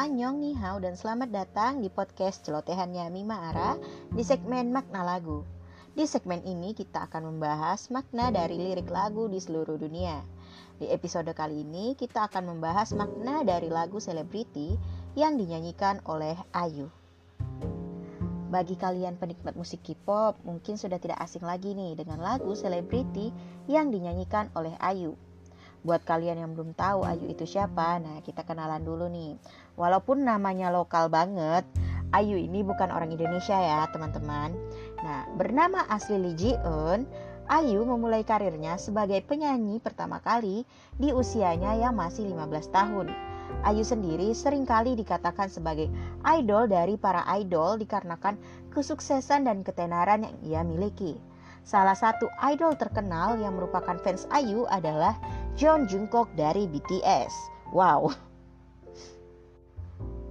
Anyong, Nihao, dan selamat datang di podcast celotehannya Mima Ara di segmen Makna Lagu. Di segmen ini kita akan membahas makna dari lirik lagu di seluruh dunia. Di episode kali ini kita akan membahas makna dari lagu selebriti yang dinyanyikan oleh Ayu. Bagi kalian penikmat musik K-pop, mungkin sudah tidak asing lagi nih dengan lagu selebriti yang dinyanyikan oleh Ayu. Buat kalian yang belum tahu Ayu itu siapa, nah kita kenalan dulu nih. Walaupun namanya lokal banget, Ayu ini bukan orang Indonesia ya teman-teman. Nah, bernama asli Lee Ji Eun, Ayu memulai karirnya sebagai penyanyi pertama kali di usianya yang masih 15 tahun. Ayu sendiri sering kali dikatakan sebagai idol dari para idol dikarenakan kesuksesan dan ketenaran yang ia miliki. Salah satu idol terkenal yang merupakan fans Ayu adalah John Jungkook dari BTS. Wow.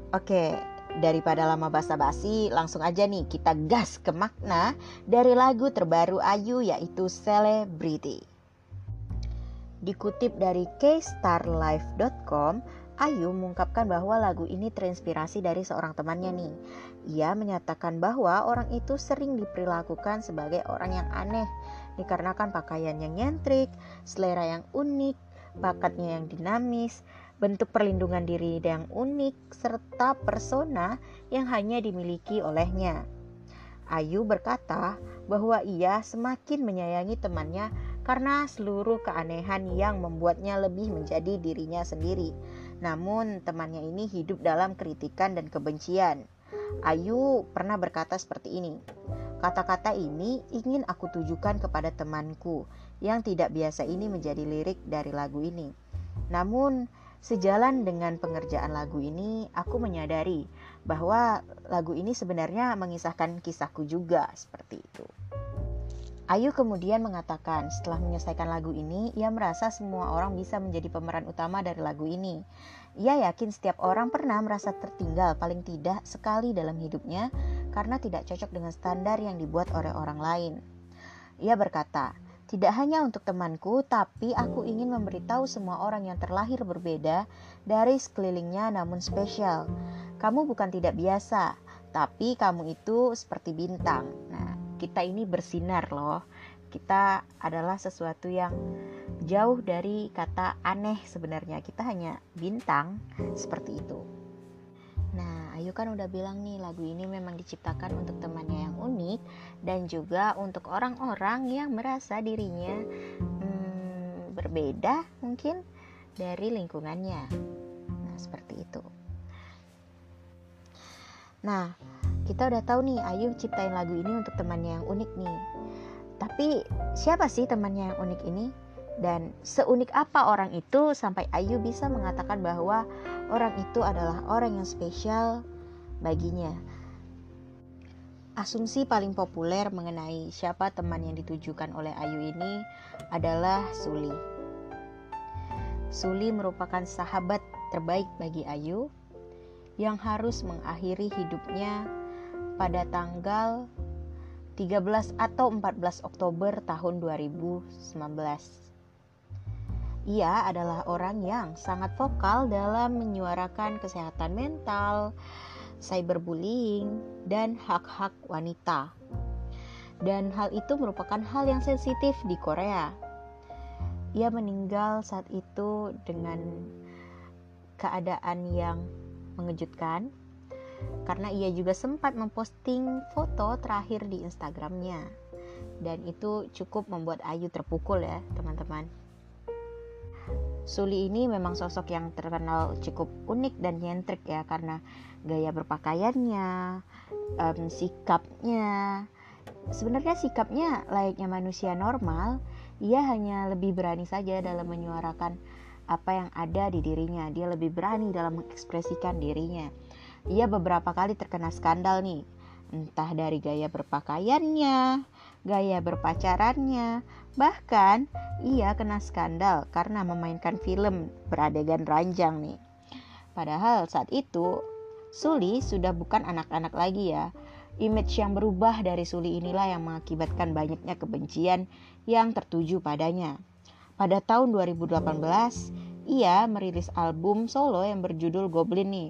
Oke, daripada lama basa-basi, langsung aja nih kita gas ke makna dari lagu terbaru Ayu yaitu Celebrity. Dikutip dari kstarlife.com, Ayu mengungkapkan bahwa lagu ini terinspirasi dari seorang temannya nih. Ia menyatakan bahwa orang itu sering diperlakukan sebagai orang yang aneh dikarenakan pakaian yang nyentrik, selera yang unik, bakatnya yang dinamis, bentuk perlindungan diri yang unik, serta persona yang hanya dimiliki olehnya. Ayu berkata bahwa ia semakin menyayangi temannya karena seluruh keanehan yang membuatnya lebih menjadi dirinya sendiri namun temannya ini hidup dalam kritikan dan kebencian. Ayu pernah berkata seperti ini. Kata-kata ini ingin aku tujukan kepada temanku yang tidak biasa ini menjadi lirik dari lagu ini. Namun, sejalan dengan pengerjaan lagu ini, aku menyadari bahwa lagu ini sebenarnya mengisahkan kisahku juga seperti itu. Ayu kemudian mengatakan setelah menyelesaikan lagu ini, ia merasa semua orang bisa menjadi pemeran utama dari lagu ini. Ia yakin setiap orang pernah merasa tertinggal paling tidak sekali dalam hidupnya karena tidak cocok dengan standar yang dibuat oleh orang lain. Ia berkata, tidak hanya untuk temanku, tapi aku ingin memberitahu semua orang yang terlahir berbeda dari sekelilingnya namun spesial. Kamu bukan tidak biasa, tapi kamu itu seperti bintang. Nah, kita ini bersinar loh. Kita adalah sesuatu yang jauh dari kata aneh sebenarnya. Kita hanya bintang seperti itu. Nah, Ayu kan udah bilang nih lagu ini memang diciptakan untuk temannya yang unik dan juga untuk orang-orang yang merasa dirinya hmm, berbeda mungkin dari lingkungannya. Nah, seperti itu. Nah, kita udah tahu nih Ayu ciptain lagu ini untuk temannya yang unik nih. Tapi siapa sih temannya yang unik ini? Dan seunik apa orang itu sampai Ayu bisa mengatakan bahwa orang itu adalah orang yang spesial baginya. Asumsi paling populer mengenai siapa teman yang ditujukan oleh Ayu ini adalah Suli. Suli merupakan sahabat terbaik bagi Ayu yang harus mengakhiri hidupnya pada tanggal 13 atau 14 Oktober tahun 2019. Ia adalah orang yang sangat vokal dalam menyuarakan kesehatan mental, cyberbullying, dan hak-hak wanita. Dan hal itu merupakan hal yang sensitif di Korea. Ia meninggal saat itu dengan keadaan yang mengejutkan karena ia juga sempat memposting foto terakhir di Instagramnya dan itu cukup membuat Ayu terpukul ya teman-teman Suli ini memang sosok yang terkenal cukup unik dan nyentrik ya karena gaya berpakaiannya, um, sikapnya. Sebenarnya sikapnya layaknya manusia normal, ia hanya lebih berani saja dalam menyuarakan apa yang ada di dirinya. Dia lebih berani dalam mengekspresikan dirinya ia beberapa kali terkena skandal nih, entah dari gaya berpakaiannya, gaya berpacarannya, bahkan ia kena skandal karena memainkan film beradegan ranjang nih. Padahal saat itu Suli sudah bukan anak-anak lagi ya. Image yang berubah dari Suli inilah yang mengakibatkan banyaknya kebencian yang tertuju padanya. Pada tahun 2018, ia merilis album solo yang berjudul Goblin nih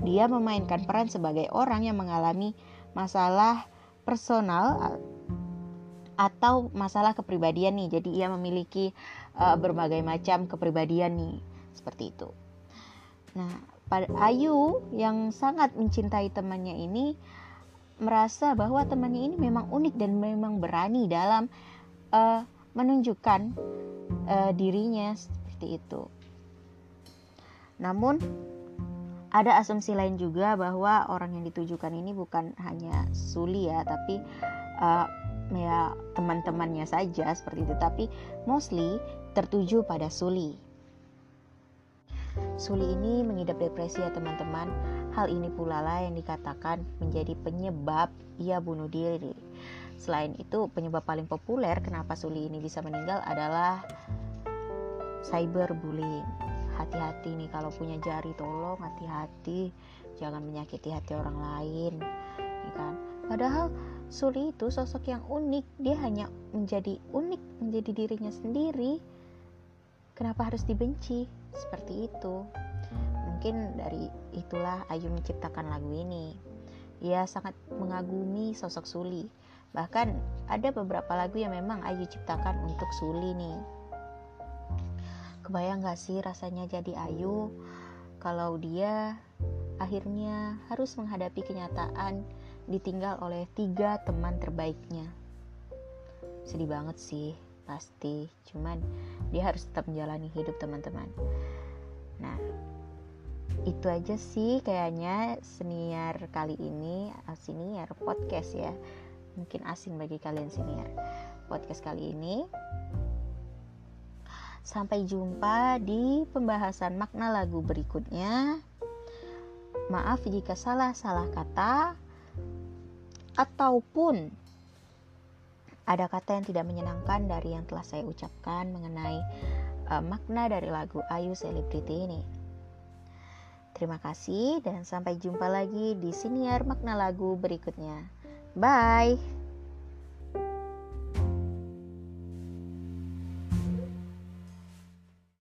dia memainkan peran sebagai orang yang mengalami masalah personal atau masalah kepribadian nih. Jadi ia memiliki uh, berbagai macam kepribadian nih, seperti itu. Nah, pada Ayu yang sangat mencintai temannya ini merasa bahwa temannya ini memang unik dan memang berani dalam uh, menunjukkan uh, dirinya seperti itu. Namun ada asumsi lain juga bahwa orang yang ditujukan ini bukan hanya Suli ya, tapi uh, ya teman-temannya saja seperti itu, tapi mostly tertuju pada Suli. Suli ini mengidap depresi ya teman-teman. Hal ini pula lah yang dikatakan menjadi penyebab ia bunuh diri. Selain itu, penyebab paling populer kenapa Suli ini bisa meninggal adalah cyberbullying. Hati-hati nih kalau punya jari tolong hati-hati jangan menyakiti hati orang lain, ya kan? Padahal Suli itu sosok yang unik, dia hanya menjadi unik menjadi dirinya sendiri. Kenapa harus dibenci? Seperti itu. Mungkin dari itulah Ayu menciptakan lagu ini. Ia sangat mengagumi sosok Suli Bahkan ada beberapa lagu yang memang Ayu ciptakan untuk Suli nih. Kebayang gak sih rasanya jadi Ayu kalau dia akhirnya harus menghadapi kenyataan ditinggal oleh tiga teman terbaiknya. Sedih banget sih, pasti. Cuman dia harus tetap menjalani hidup teman-teman. Nah, itu aja sih kayaknya senior kali ini, senior podcast ya mungkin asing bagi kalian sini ya podcast kali ini sampai jumpa di pembahasan makna lagu berikutnya maaf jika salah-salah kata ataupun ada kata yang tidak menyenangkan dari yang telah saya ucapkan mengenai uh, makna dari lagu Ayu Celebrity ini. Terima kasih dan sampai jumpa lagi di siniar makna lagu berikutnya. Bye.